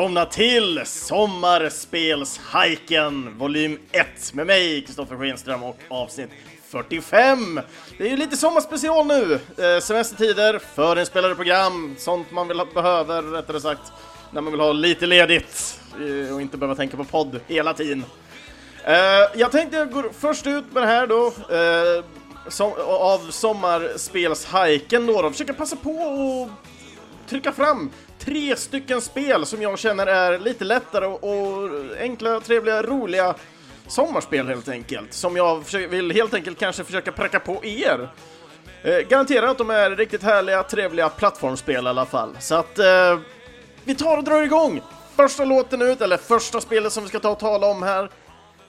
välkomna till Sommarspelshajken volym 1 med mig, Kristoffer Schenström och avsnitt 45. Det är ju lite sommarspecial nu, eh, semestertider, förinspelade program, sånt man vill ha, behöver rättare sagt, när man vill ha lite ledigt eh, och inte behöva tänka på podd hela tiden. Eh, jag tänkte jag går först ut med det här då, eh, som, av sommarspelshajken då, då, försöka passa på och trycka fram tre stycken spel som jag känner är lite lättare och, enkla, trevliga, roliga sommarspel helt enkelt. Som jag vill helt enkelt kanske försöka pracka på er. Eh, garanterar att de är riktigt härliga, trevliga plattformsspel i alla fall. Så att eh, vi tar och drar igång! Första låten ut, eller första spelet som vi ska ta och tala om här.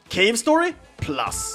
Cave Story Plus.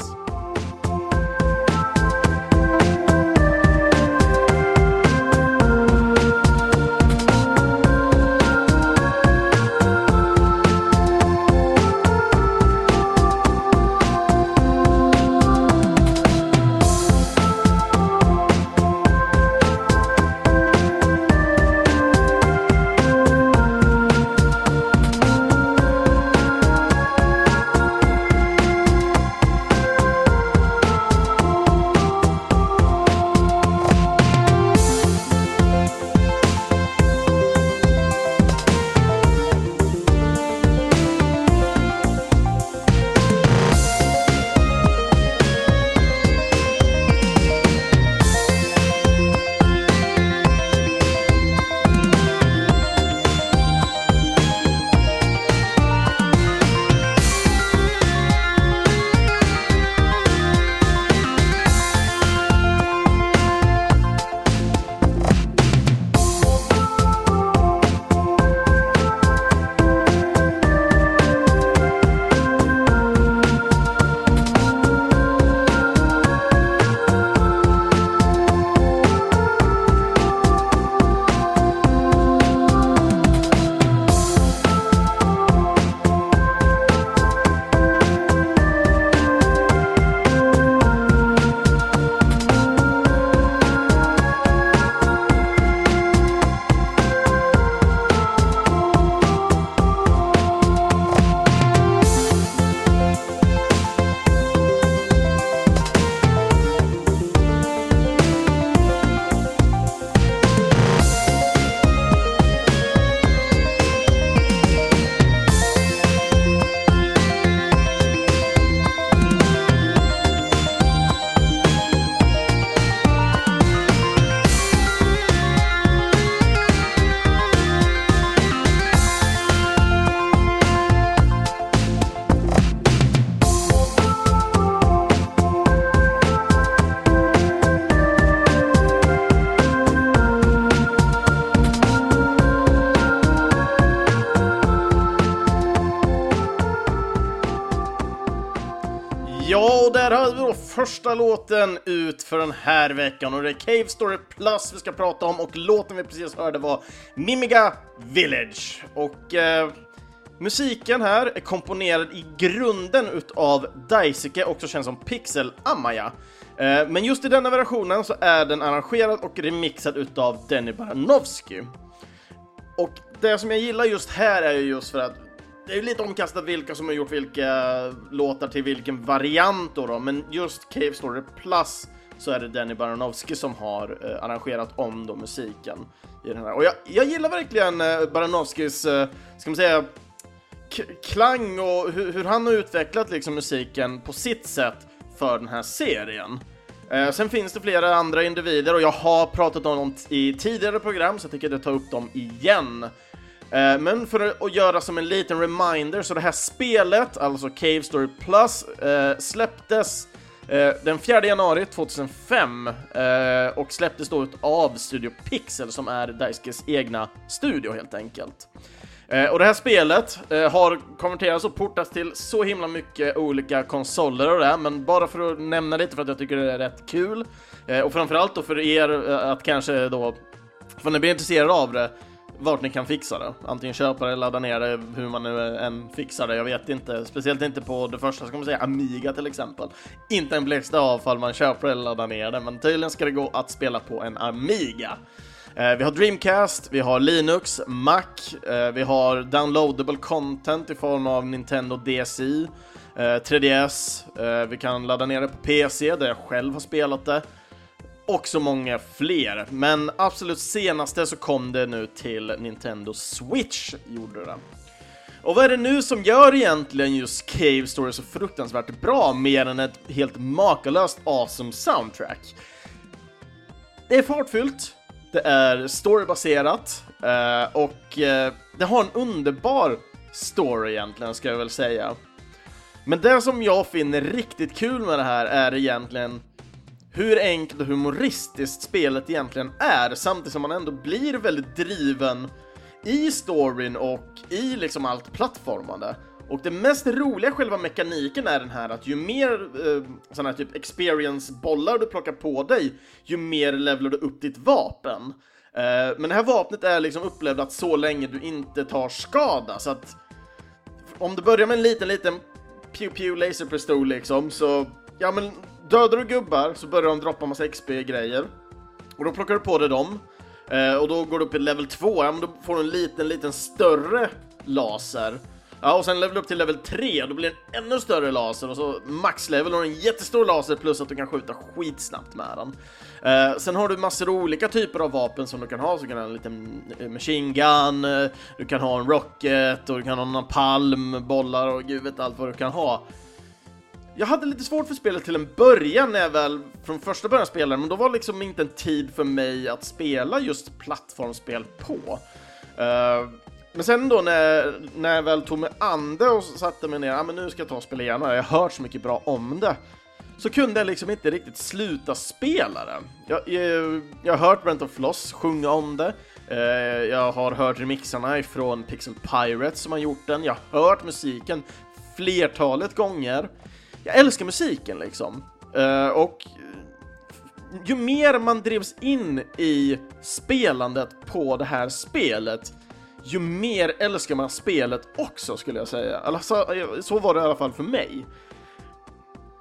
Första låten ut för den här veckan och det är Cave Story Plus vi ska prata om och låten vi precis hörde var Mimiga Village. Och eh, musiken här är komponerad i grunden utav Daisuke, också känd som Pixel Amaya. Eh, men just i denna versionen så är den arrangerad och remixad utav Denny Baranovsky. Och det som jag gillar just här är ju just för att det är ju lite omkastat vilka som har gjort vilka låtar till vilken variant då, då men just Cave Story Plus så är det Danny Baranovsky som har eh, arrangerat om då musiken i den här. Och jag, jag gillar verkligen eh, Baranovskys, eh, ska man säga, klang och hur, hur, han har utvecklat liksom musiken på sitt sätt för den här serien. Eh, sen finns det flera andra individer och jag har pratat om dem i tidigare program så jag tänker ta upp dem igen. Eh, men för att göra som en liten reminder, så det här spelet, alltså Cave Story Plus, eh, släpptes eh, den 4 januari 2005 och släpptes då av Studio Pixel som är Daiskes egna studio helt enkelt. och det här spelet har konverterats och portats till så himla mycket olika konsoler och det, men bara för att nämna lite för att jag tycker det är rätt kul och framförallt då för er att kanske då, för ni blir intresserade av det, vart ni kan fixa det. Antingen köpa det, ladda ner det, hur man nu än fixar det. Jag vet inte. Speciellt inte på det första, ska man säga, Amiga till exempel. Inte en blixt avfall man köper det eller laddar ner det, men tydligen ska det gå att spela på en Amiga. Eh, vi har Dreamcast, vi har Linux, Mac, eh, vi har downloadable content i form av Nintendo DSi, eh, 3DS, vi kan ladda ner det på PC där jag själv har spelat det och så många fler. Men absolut senaste så kom det nu till Nintendo Switch, gjorde det. Och vad är det nu som gör egentligen just Cave Story så fruktansvärt bra, mer än ett helt makalöst awesome soundtrack? Det är fartfyllt, det är storybaserat eh, och eh, det har en underbar story egentligen, ska jag väl säga. Men det som jag finner riktigt kul med det här är egentligen hur enkelt och humoristiskt spelet egentligen är, samtidigt som man ändå blir väldigt driven i storyn och i liksom allt plattformande. Och det mest roliga själva mekaniken är den här att ju mer eh, sådana här typ experience-bollar du plockar på dig, ju mer levlar du upp ditt vapen. Eh, men det här vapnet är liksom upplevt så länge du inte tar skada, så att om du börjar med en liten, liten pew-pew laserpistol liksom, så ja men dödar du gubbar så börjar de droppa massa XP-grejer. Och då plockar du på dig dem. Eh, och då går du upp i level 2, ja men då får du en liten, liten större laser. Ja, och sen level upp till level 3, då blir det en ännu större laser och så maxlevel och en jättestor laser plus att du kan skjuta skitsnabbt med den. Eh, sen har du massor av olika typer av vapen som du kan ha, så du kan ha en liten eh, machine gun, eh, du kan ha en rocket och du kan ha en palm, bollar och gud vet allt vad du kan ha. Jag hade lite svårt för spelet till en början när jag väl från första början spelade, men då var liksom inte en tid för mig att spela just plattformsspel på. Uh, men sen då när, när jag väl tog mig an det och satte mig ner, ja men nu ska jag ta och spela igen, och jag har hört så mycket bra om det, så kunde jag liksom inte riktigt sluta spela det. Jag, jag, jag har hört Brent of Floss sjunga om det, uh, jag har hört remixarna ifrån Pixel Pirates som har gjort den, jag har hört musiken flertalet gånger, jag älskar musiken liksom. Uh, och ju mer man drivs in i spelandet på det här spelet, ju mer älskar man spelet också skulle jag säga. Alltså, så var det i alla fall för mig.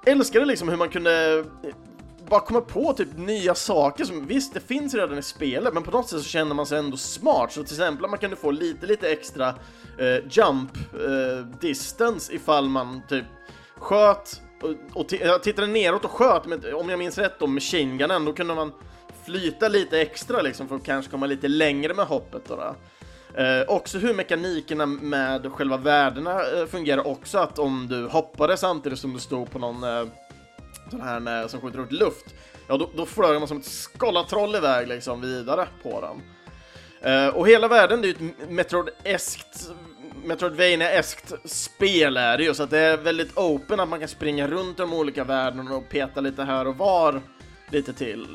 Älskade liksom hur man kunde eh, bara komma på typ nya saker som visst, det finns redan i spelet, men på något sätt så känner man sig ändå smart. Så till exempel man kunde få lite, lite extra eh, jump eh, distance ifall man typ sköt och, och jag tittade neråt och sköt, med, om jag minns rätt då, machine gunnen, då kunde man flyta lite extra liksom för att kanske komma lite längre med hoppet då. då. Eh, också hur mekanikerna med själva värdena eh, fungerar också, att om du hoppade samtidigt som du stod på någon eh, sån här som skjuter ut luft, ja då, då flög man som ett skollatroll iväg liksom vidare på den. Eh, och hela världen det är ju ett Metroid-eskt Metroidvania-eskt spel är det ju, så att det är väldigt open, att man kan springa runt de olika världarna och peta lite här och var, lite till,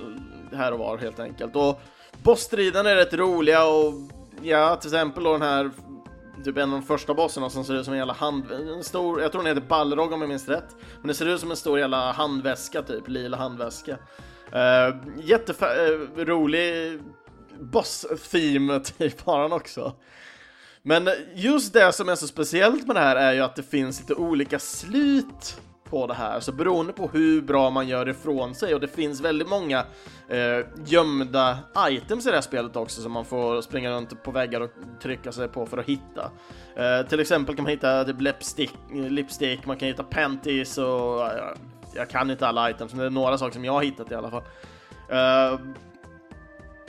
här och var helt enkelt. Och bossstriderna är rätt roliga och ja, till exempel då den här typ en av de första bossarna som ser ut som en jävla hand... En stor, jag tror den heter Balrog om jag minns rätt. Men det ser ut som en stor jävla handväska typ, lila handväska. Eh, uh, Jätterolig eh, uh, boss-theme typ har han också. Men just det som är så speciellt med det här är ju att det finns lite olika slut på det här, så beroende på hur bra man gör ifrån sig och det finns väldigt många eh, gömda items i det här spelet också som man får springa runt på väggar och trycka sig på för att hitta. Eh, till exempel kan man hitta typ lipstick, lipstick man kan hitta panties och jag, jag kan inte alla items, men det är några saker som jag har hittat i alla fall. Eh,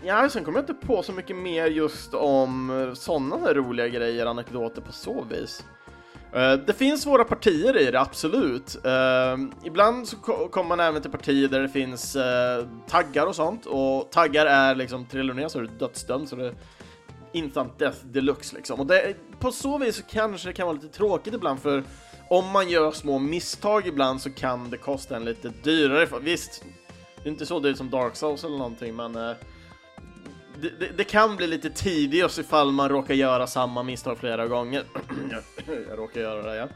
Ja, sen kommer jag inte på så mycket mer just om eh, sådana roliga grejer, anekdoter på så vis. Eh, det finns svåra partier i det, absolut. Eh, ibland så kommer man även till partier där det finns taggar och sånt, och taggar är liksom, trillar ner så är du dödsdömd, så det är instant death deluxe liksom. Och det, på så vis så kanske det kan vara lite tråkigt ibland, för om man gör små misstag ibland så kan det kosta en lite dyrare. Visst, det är inte så dyrt som Dark Souls eller någonting, men det, det, kan bli lite tidigt ifall man råkar göra samma misstag flera gånger. jag råkar göra det, ja.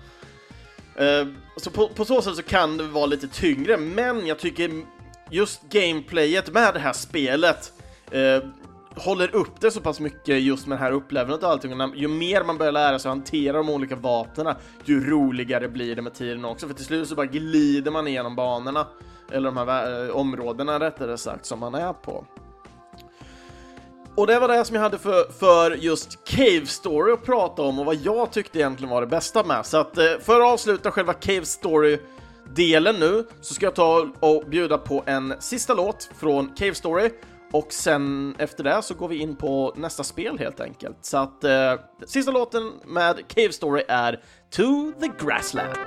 Uh, så på, på, så sätt så kan det vara lite tyngre, men jag tycker just gameplayet med det här spelet uh, håller upp det så pass mycket just med det här upplevelset och allting. Ju mer man börjar lära sig att hantera de olika vapnen, ju roligare blir det med tiden också. För till slut så bara glider man igenom banorna, eller de här uh, områdena rättare sagt, som man är på. Och det var det som jag hade för, för just Cave Story att prata om och vad jag tyckte egentligen var det bästa med. Så att eh, för att avsluta själva Cave Story-delen nu så ska jag ta och bjuda på en sista låt från Cave Story och sen efter det så går vi in på nästa spel helt enkelt. Så att eh, sista låten med Cave Story är To the Grassland.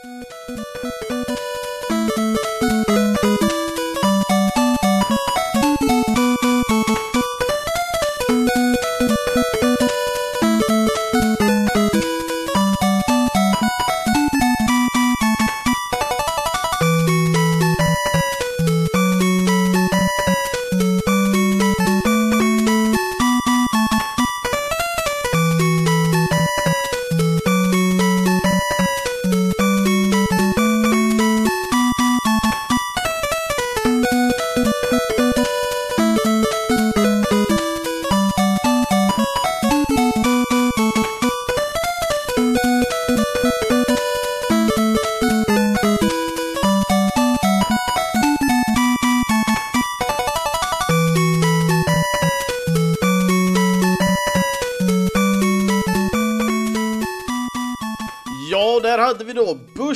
Ja,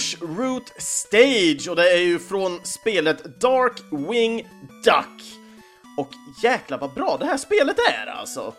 Bushroot Stage och det är ju från spelet Dark Wing Duck. Och jäklar vad bra det här spelet är alltså!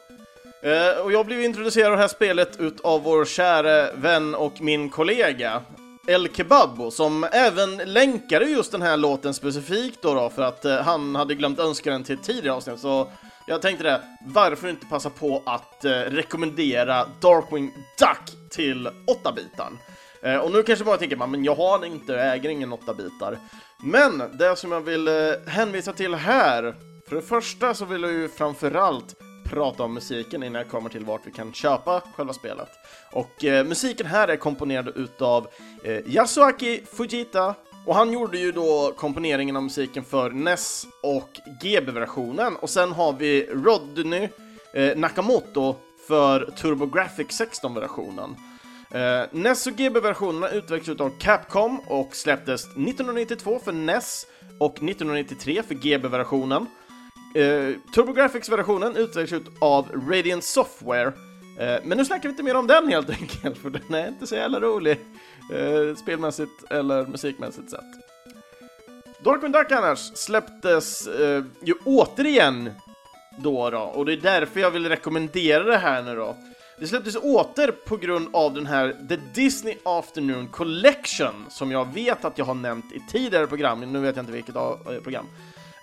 Eh, och jag blev introducerad av det här spelet utav vår käre vän och min kollega El Kebabbo som även länkade just den här låten specifikt då, då för att eh, han hade glömt önska den till ett tidigare avsnitt så jag tänkte det, varför inte passa på att eh, rekommendera Darkwing Duck till 8-bitaren? Eh, och nu kanske bara tänker man, men jag har inte, jag äger ingen 8-bitar. Men det som jag vill eh, hänvisa till här, för det första så vill jag ju framförallt prata om musiken innan jag kommer till vart vi kan köpa själva spelet. Och eh, musiken här är komponerad utav eh, Yasuaki Fujita och han gjorde ju då komponeringen av musiken för NES och GB-versionen och sen har vi Rodney eh, Nakamoto för TurboGrafx 16-versionen. Eh, NES och GB-versionerna utvecklades av Capcom och släpptes 1992 för NES och 1993 för GB-versionen. Eh, TurboGrafx-versionen utvecklades av Radiant Software, eh, men nu snackar vi inte mer om den helt enkelt, för den är inte så jävla rolig eh, spelmässigt eller musikmässigt sett. Darkwing Duck annars släpptes eh, ju återigen då, då och det är därför jag vill rekommendera det här nu då. Det släpptes åter på grund av den här The Disney Afternoon Collection som jag vet att jag har nämnt i tidigare program, nu vet jag inte vilket eh, program.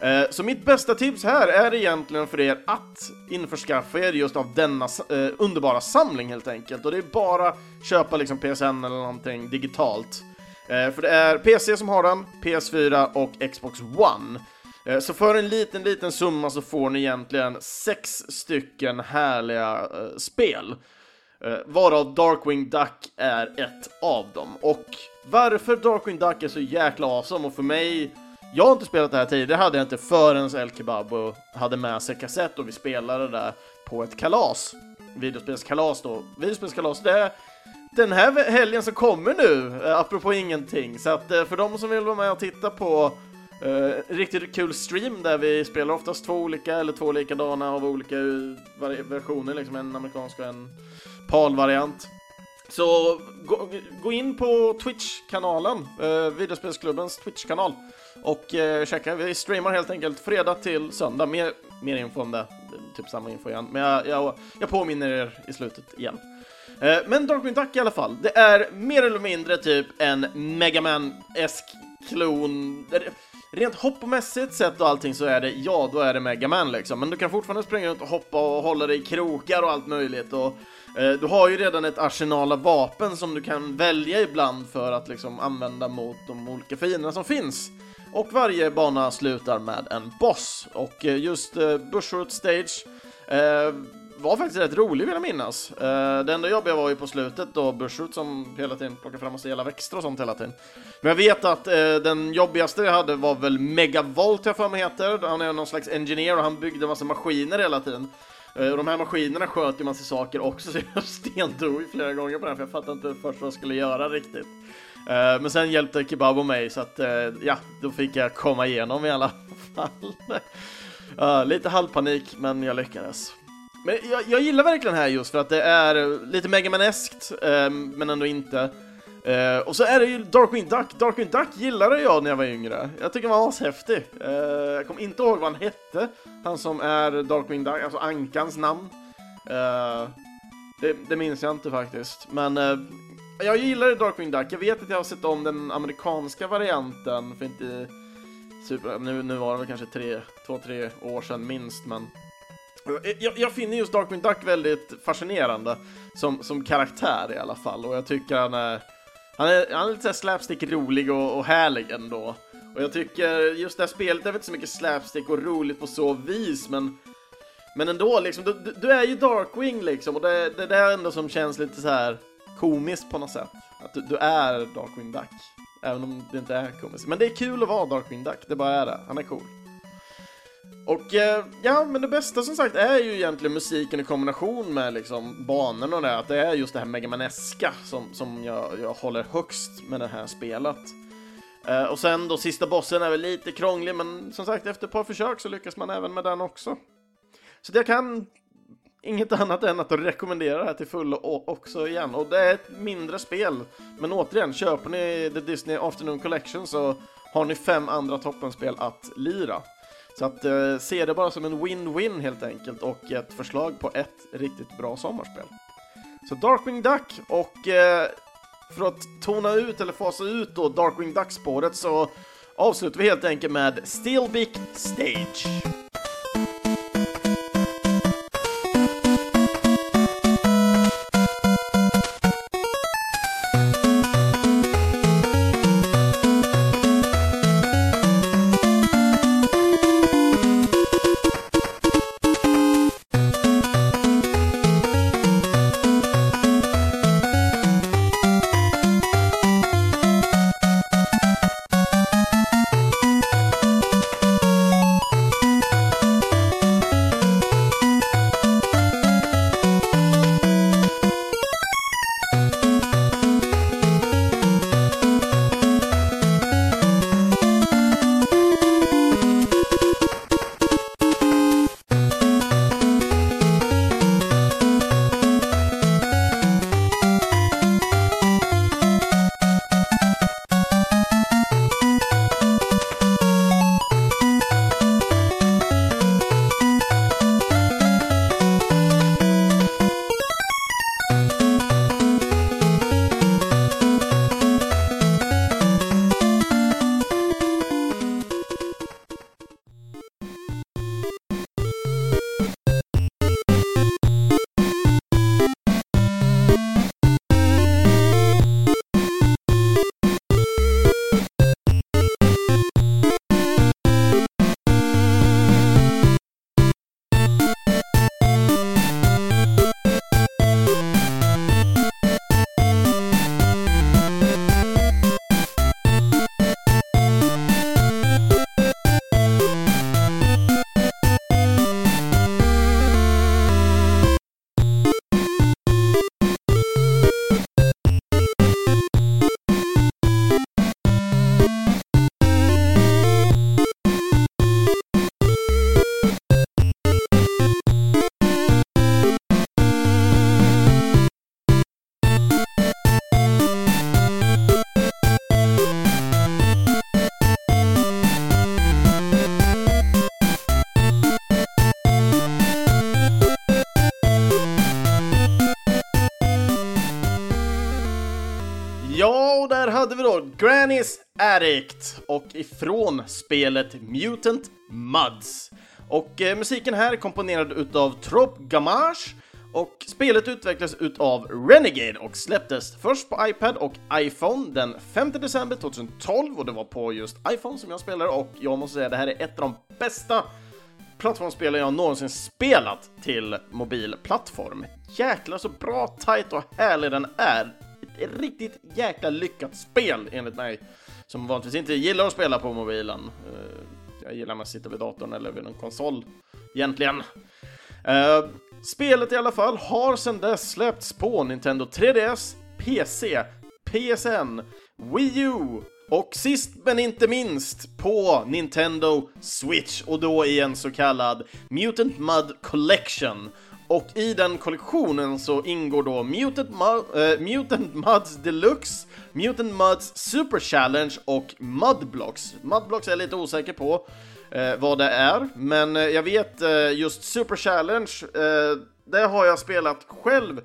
Eh, så mitt bästa tips här är egentligen för er att införskaffa er just av denna eh, underbara samling helt enkelt. Och det är bara köpa liksom PSN eller någonting digitalt. För det är PC som har den, PS4 och Xbox One. Eh, så för en liten, liten summa så får ni egentligen sex stycken härliga eh, spel. Eh, varav Darkwing Duck är ett av dem. Och varför Darkwing Duck är så jäkla awesome och för mig jag har inte spelat det här tidigare, det hade jag inte förrän El Kebabo hade med sig kassett och vi spelade där på ett kalas. Videospelskalas då. Videospelskalas, det är den här helgen som kommer nu, eh, apropå ingenting. Så att eh, för de som vill vara med och titta på Uh, riktigt kul stream där vi spelar oftast två olika eller två likadana av olika versioner, liksom en amerikansk och en PAL-variant. Så gå, gå, in på Twitch-kanalen, eh, uh, Videospelsklubbens Twitch-kanal och uh, checka. Vi streamar helt enkelt fredag till söndag. Mer, mer info om det, typ samma info igen. Men jag, jag, jag påminner er i slutet igen. Uh, men Darkwing Duck i alla fall, det är mer eller mindre typ en Megaman-esk klon rent hoppmässigt sett och allting så är det, ja, då är det Mega Man liksom. Men du kan fortfarande springa runt och hoppa och hålla dig i krokar och allt möjligt. Och eh, du har ju redan ett arsenal av vapen som du kan välja ibland för att liksom använda mot de olika fienderna som finns. Och varje bana slutar med en boss. Och eh, just eh, Bushroot Stage eh, var faktiskt rätt rolig vill jag minnas. Uh, det enda jobbiga var ju på slutet då, Bushroot som hela tiden plockade fram massa jävla växter och sånt hela tiden. Men jag vet att uh, den jobbigaste jag hade var väl Megavolt jag för mig heter. Han är någon slags engineer och han byggde massa maskiner hela tiden. Uh, och de här maskinerna sköt ju massa saker också så jag stendog flera gånger på den för jag fattade inte först vad jag skulle göra riktigt. Men sen hjälpte Kebab och mig så att ja, då fick jag komma igenom i alla fall. lite halvpanik men jag lyckades. Men jag, jag, gillar verkligen här just för att det är lite Megamaneskt, eh, men ändå inte. Eh, och så är det ju Darkwing Duck. Darkwing Duck gillade jag när jag var yngre. Jag tycker han var ashäftig. Eh, jag kommer inte ihåg vad han hette, han som är Darkwing Duck, alltså Ankans namn. Eh, det, det, minns jag inte faktiskt, men eh, jag gillar Darkwing Duck. Jag vet att jag har sett om den amerikanska varianten för inte super, nu, nu var det väl kanske tre, två, tre år sedan minst, men Eh, jag, jag, finner just Darkwing Duck väldigt fascinerande som, som karaktär i alla fall och jag tycker han är han är, han är lite slapstick rolig och, och härlig ändå. Och jag tycker just det här spelet är väl inte så mycket slapstick och roligt på så vis men men ändå liksom, du, du är ju Darkwing liksom och det, det, det är ändå som känns lite så här komiskt på något sätt. Att du, du är Darkwing Duck. Även om det inte är komiskt. Men det är kul att vara Darkwing Duck, det bara är det. Han är cool. Och eh, ja, men det bästa som sagt är ju egentligen musiken i kombination med liksom banorna och det, att det är just det här Megamaneska som, som jag, jag håller högst med det här spelet. Eh, och sen då sista bossen är väl lite krånglig, men som sagt efter ett par försök så lyckas man även med den också. Så det kan inget annat än att rekommendera det här till fullo också igen. Och det är ett mindre spel, men återigen, köper ni The Disney Afternoon Collection så har ni fem andra toppenspel att lira. Så att eh, se det bara som en win-win helt enkelt och ett förslag på ett riktigt bra sommarspel. Så Darkwing Duck och eh, för att tona ut eller fasa ut då Darkwing Duck-spåret så avslutar vi helt enkelt med Steelbeak Stage. Granny's Addict och ifrån spelet Mutant Muds. Och eh, musiken här är komponerad utav Trop Gamage och spelet utvecklades utav Renegade och släpptes först på iPad och iPhone den 5 december 2012 och det var på just iPhone som jag spelade och jag måste säga det här är ett av de bästa plattformsspel jag någonsin spelat till mobilplattform. Jäklar så bra, tight och härlig den är. Ett riktigt jäkla lyckat spel enligt mig, som vanligtvis inte gillar att spela på mobilen. Eh, jag gillar mest att sitta vid datorn eller vid en konsol, egentligen. Eh, spelet i alla fall har sedan dess släppts på Nintendo 3DS, PC, PSN, Wii U och sist men inte minst på Nintendo Switch och då i en så kallad Mutant Mud Collection. Och i den kollektionen så ingår då Mutant, äh, Mutant Muds Deluxe, Mutant Muds Super Challenge och Mudblocks. Mudblocks är jag lite osäker på eh, vad det är, men eh, jag vet eh, just Super Challenge, eh, det har jag spelat själv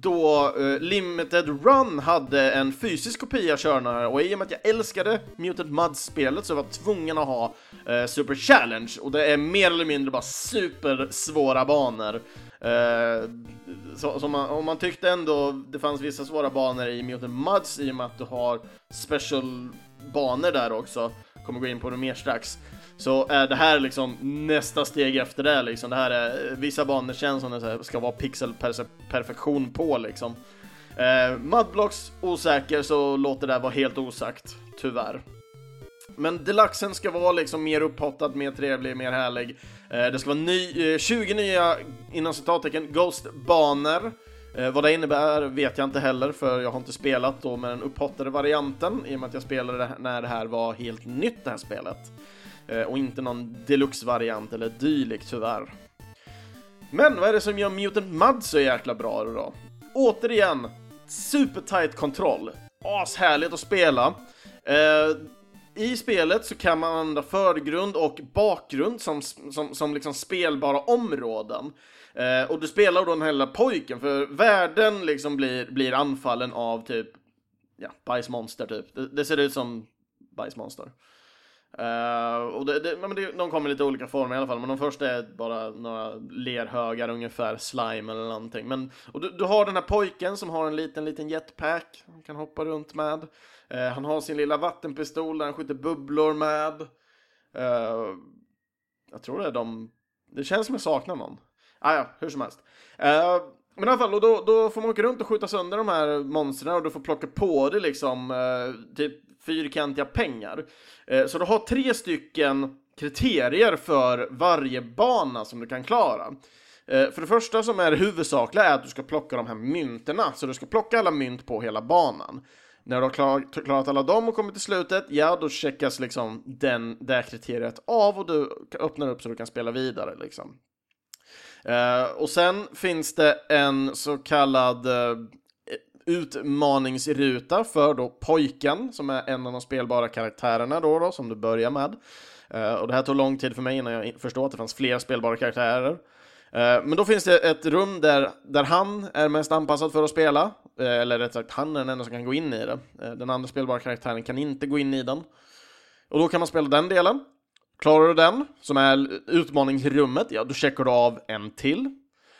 då uh, Limited Run hade en fysisk kopia körnare och i och med att jag älskade Muted Mud-spelet så var jag tvungen att ha uh, Super Challenge och det är mer eller mindre bara supersvåra banor. Uh, så, så man, om man tyckte ändå det fanns vissa svåra banor i Muted Muds i och med att du har special banor där också, kommer gå in på det mer strax så är det här liksom nästa steg efter det liksom. Det här är, vissa banor känns som det ska vara pixelperfektion på liksom. Eh, Mudblocks osäker så låter det vara helt osagt, tyvärr. Men deluxen ska vara liksom mer upphottad, mer trevlig, mer härlig. Eh, det ska vara ny, eh, 20 nya, inom citattecken, Ghost-banor. Eh, vad det innebär vet jag inte heller, för jag har inte spelat då med den upphottade varianten, i och med att jag spelade det när det här var helt nytt, det här spelet. Eh, och inte någon deluxe-variant eller dylikt tyvärr. Men vad är det som gör Mutant Mud så jäkla bra då? Återigen, super kontroll. Ashärligt att spela. Eh, I spelet så kan man använda förgrund och bakgrund som, som, som liksom spelbara områden. Eh, och du spelar då den här lilla pojken, för världen liksom blir, blir anfallen av typ, ja, bajsmonster typ. Det, det ser ut som bajsmonster. Uh, eh, och det, det, men det, de kommer i lite olika former i alla fall, men de första är bara några lerhögar ungefär, slime eller någonting. Men, och du, du har den här pojken som har en liten, liten jetpack han kan hoppa runt med. Uh, han har sin lilla vattenpistol där han skjuter bubblor med. Uh, jag tror det är de... Det känns som jag saknar någon. Ah, ja, hur som helst. Eh, men i alla fall, och då, då får man åka runt och skjuta sönder de här monstren och du får plocka på dig liksom eh, typ fyrkantiga pengar. Uh, så du har tre stycken kriterier för varje bana som du kan klara. För det första som är det huvudsakliga är att du ska plocka de här mynterna, så du ska plocka alla mynt på hela banan. När du har klarat alla dem och kommit till slutet, ja då checkas liksom den, det kriteriet av och du öppnar upp så du kan spela vidare liksom. Eh, och sen finns det en så kallad uh, utmaningsruta för då pojken, som är en av de spelbara karaktärerna då, då som du börjar med. Uh, och det här tog lång tid för mig innan jag förstod att det fanns fler spelbara karaktärer. Uh, men då finns det ett rum där, där han är mest anpassad för att spela, uh, eller rätt sagt, han är den enda som kan gå in i det. den andra spelbara karaktären kan inte gå in i den. Och då kan man spela den delen. Klarar du den, som är utmaningsrummet, ja då checkar du av en till.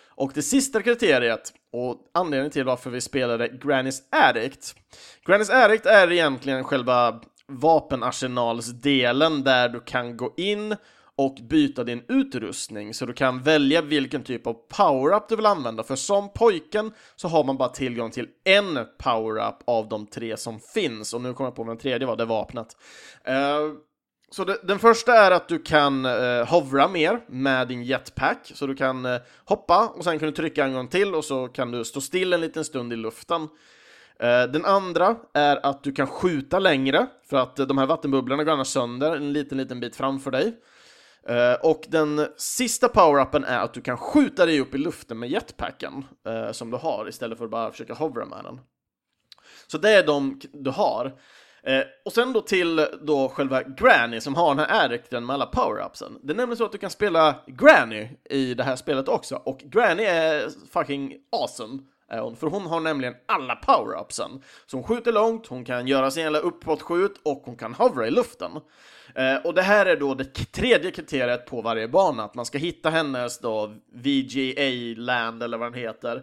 Och det sista kriteriet, och anledningen till varför vi spelade Granny's Addict. Granny's Addict är egentligen själva vapenarsenalsdelen där du kan gå in och byta din utrustning så du kan välja vilken typ av power-up du vill använda för som pojken så har man bara tillgång till en power-up av de tre som finns och nu kommer jag på vad den tredje var, det vapnet. Uh, så det, den första är att du kan eh, hovra mer med din jetpack, så du kan eh, hoppa och sen kan du trycka en gång till och så kan du stå still en liten stund i luften. Eh, den andra är att du kan skjuta längre, för att eh, de här vattenbubblorna går annars sönder en liten, liten bit framför dig. Eh, och den sista power-upen är att du kan skjuta dig upp i luften med jetpacken eh, som du har istället för att bara försöka hovra med den. Så det är de du har. Eh, och sen då till då själva Granny som har den här ärekten med alla power-upsen. Det är nämligen så att du kan spela Granny i det här spelet också, och Granny är fucking awesome. är hon, för hon har nämligen alla power-upsen. Så hon skjuter långt, hon kan göra sin jävla uppåtskjut och hon kan hovra i luften. Eh, och det här är då det tredje kriteriet på varje bana, att man ska hitta hennes då VGA-land eller vad den heter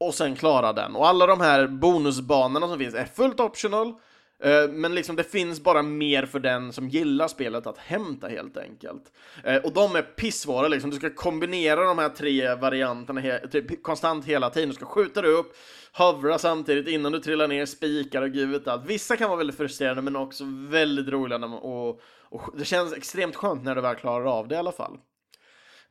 och sen klara den. Och alla de här bonusbanorna som finns är fullt optional, eh, Eh, men liksom det finns bara mer för den som gillar spelet att hämta helt enkelt. Eh, och de är pissvåra liksom, du ska kombinera de här tre varianterna he typ konstant hela tiden. Du ska skjuta dig upp, hovra samtidigt innan du trillar ner, spikar och gud vet allt. Vissa kan vara väldigt frustrerande men också väldigt roliga och, och det känns extremt skönt när du väl klarar av det i alla fall.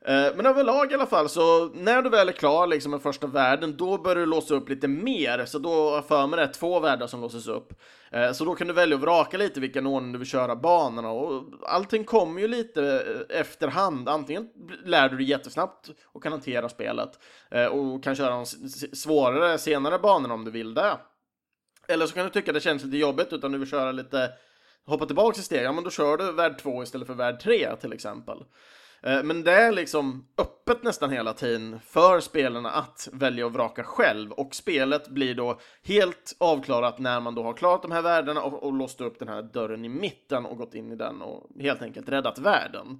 Eh, men överlag i alla fall, så när du väl är klar liksom med första världen, då börjar du låsa upp lite mer. Så då har för mig det är två världar som låses upp. Eh, så då kan du välja att vraka lite vilken ordning du vill köra banorna och allting kommer ju lite eh, efterhand. Antingen lär du dig jättesnabbt och kan hantera spelet och kan köra de svårare senare banorna om du vill det. Eller så kan du tycka det känns lite jobbigt utan du vill köra lite hoppa tillbaka i steg, ja men då kör du värld 2 istället för värld 3 till exempel. Eh, men det är liksom öppet nästan hela tiden för spelarna att välja och vraka själv och spelet blir då helt avklarat när man då har klarat de här värdena och, och låst upp den här dörren i mitten och gått in i den och helt enkelt räddat världen.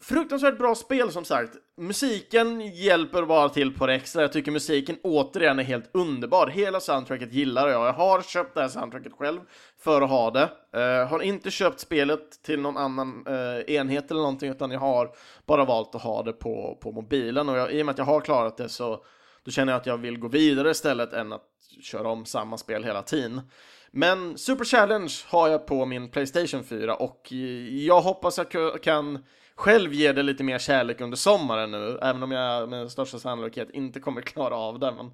Fruktansvärt bra spel som sagt. Musiken hjälper bara till på det extra. Jag tycker musiken återigen är helt underbar. Hela soundtracket gillar jag. Jag har köpt det här soundtracket själv för att ha det. Uh, har inte köpt spelet till någon annan uh, enhet eller någonting utan jag har bara valt att ha det på, på mobilen och jag, i och med att jag har klarat det så då känner jag att jag vill gå vidare istället än att köra om samma spel hela tiden. Men Super Challenge har jag på min Playstation 4 och eh, jag hoppas jag kan själv ger det lite mer kärlek under sommaren nu, även om jag med största sannolikhet inte kommer klara av det. Men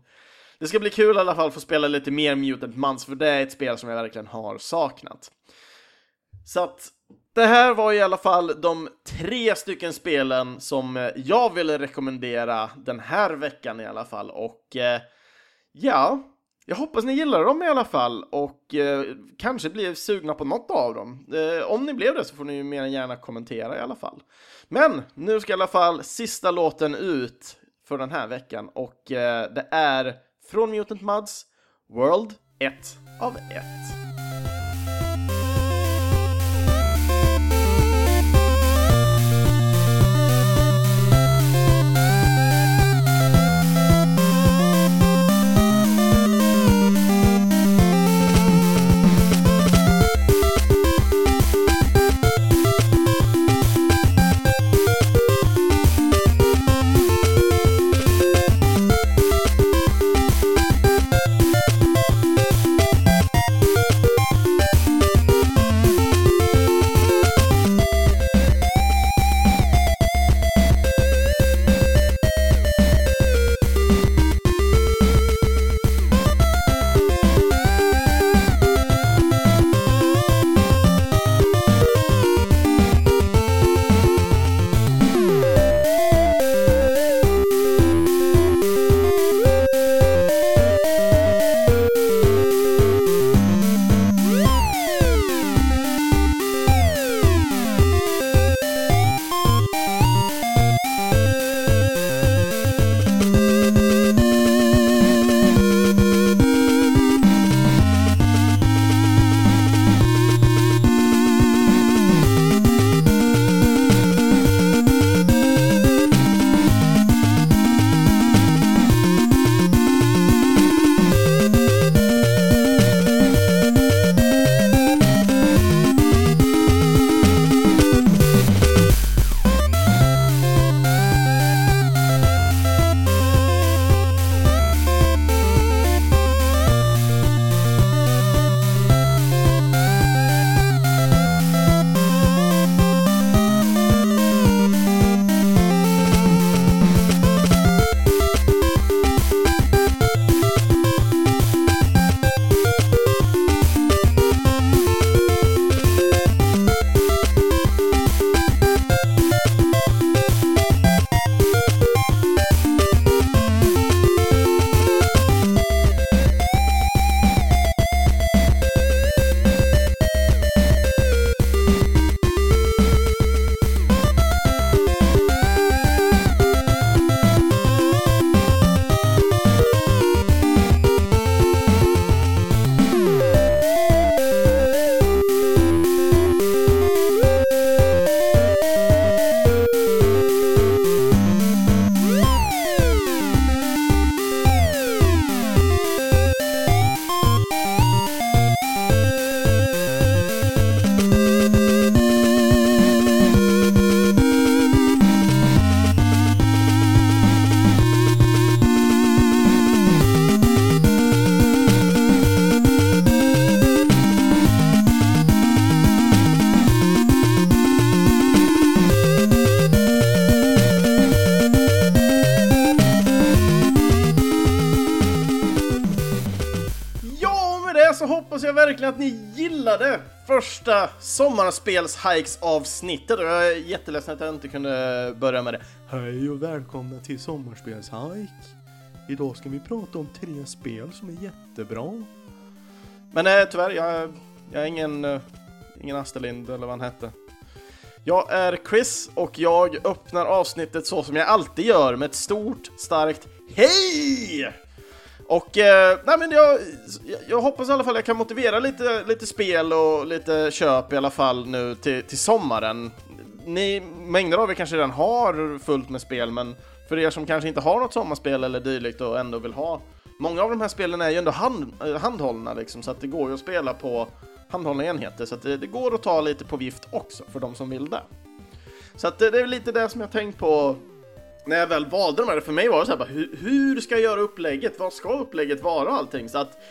det ska bli kul i alla fall att få spela lite mer Mutant MANS, för det är ett spel som jag verkligen har saknat. Så att det här var i alla fall de tre stycken spelen som eh, jag ville rekommendera den här veckan i alla fall och eh, ja, jag hoppas ni gillar dem i alla fall och eh, kanske blir sugna på något av dem. Eh, om ni blev det så får ni ju mer än gärna kommentera i alla fall. Men nu ska i alla fall sista låten ut för den här veckan och eh, det är från Mutant Muds World 1 av 1. Verkligen att ni gillade första sommarspels-hikes-avsnittet jag är jätteledsen att jag inte kunde börja med det. Hej och välkomna till sommarspels-hike. Idag ska vi prata om tre spel som är jättebra. Men eh, tyvärr, jag, jag är ingen, eh, ingen Asterlind eller vad han hette. Jag är Chris och jag öppnar avsnittet så som jag alltid gör med ett stort, starkt HEJ! Och eh, nej men jag, jag hoppas i alla fall jag kan motivera lite, lite spel och lite köp i alla fall nu till, till sommaren. Ni, mängder av er kanske redan har fullt med spel, men för er som kanske inte har något sommarspel eller dylikt och ändå vill ha Många av de här spelen är ju ändå hand, eh, handhållna liksom, så att det går ju att spela på handhållna enheter, så att det, det går att ta lite på vift också för de som vill det. Så att det, det är lite det som jag tänkt på när jag väl valde de här, för mig var det så här, bara, hur, hur, ska jag göra upplägget? Vad ska upplägget vara och allting? Så att,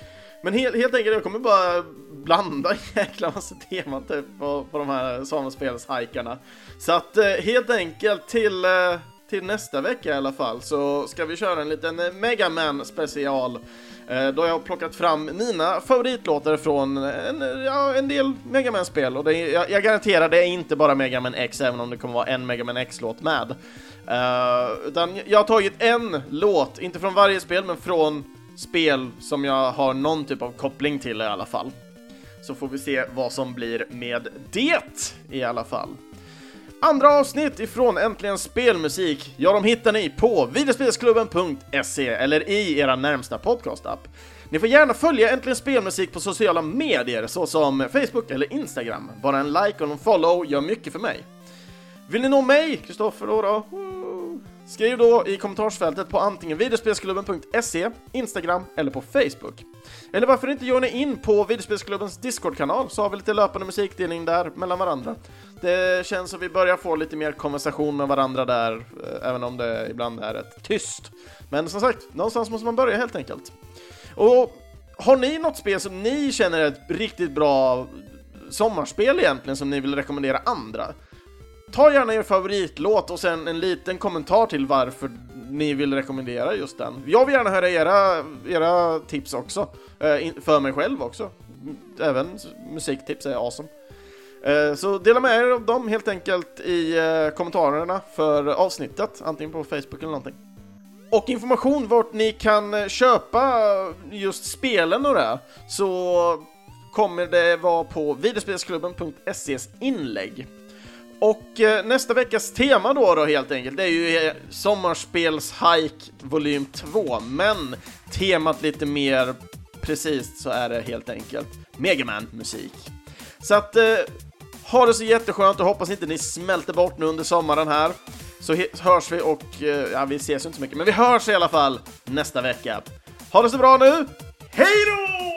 men helt, helt enkelt, jag kommer bara blanda en jäkla massa teman typ på, på de här samespelshajkarna. Så att eh, helt enkelt till, eh, till nästa vecka i alla fall så ska vi köra en liten eh, Megaman special. Då jag har plockat fram mina favoritlåtar från en, ja, en del Megaman-spel och det jag, jag garanterar det är inte bara Megaman X även om det kommer vara en Megaman X-låt med. Uh, utan jag har tagit en låt, inte från varje spel, men från spel som jag har någon typ av koppling till i alla fall. Så får vi se vad som blir med det i alla fall. Andra avsnitt ifrån Äntligen Spelmusik, ja de hittar ni på videospelsklubben.se eller i era närmsta podcastapp. Ni får gärna följa Äntligen Spelmusik på sociala medier såsom Facebook eller Instagram. Bara en like och en follow gör mycket för mig. Vill ni nå mig, Kristoffer då, då? Skriv då i kommentarsfältet på antingen videospelsklubben.se, Instagram eller på Facebook. Eller varför inte joina in på videospelsklubbens Discord-kanal så har vi lite löpande musikdelning där mellan varandra. Det känns som vi börjar få lite mer konversation med varandra där, eh, även om det ibland är rätt tyst. Men som sagt, någonstans måste man börja helt enkelt. Och har ni något spel som ni känner är ett riktigt bra sommarspel egentligen som ni vill rekommendera andra? Ta gärna er favoritlåt och sen en liten kommentar till varför ni vill rekommendera just den. Jag vill gärna höra era, era tips också, eh, för mig själv också. Även musiktips är awesome. Eh, så dela med er av dem helt enkelt i eh, kommentarerna för avsnittet, antingen på Facebook eller någonting. Och information vart ni kan köpa just spelen och det, så kommer det vara på videospelsklubben.ses inlägg. Och eh, nästa veckas tema då, då helt enkelt, det är ju eh, Sommarspels-hike volym 2, men temat lite mer precis så är det helt enkelt Megaman-musik. Så att, eh, ha det så jätteskönt och hoppas inte ni smälter bort nu under sommaren här. Så hörs vi och, eh, ja vi ses ju inte så mycket, men vi hörs i alla fall nästa vecka. Ha det så bra nu, hej då!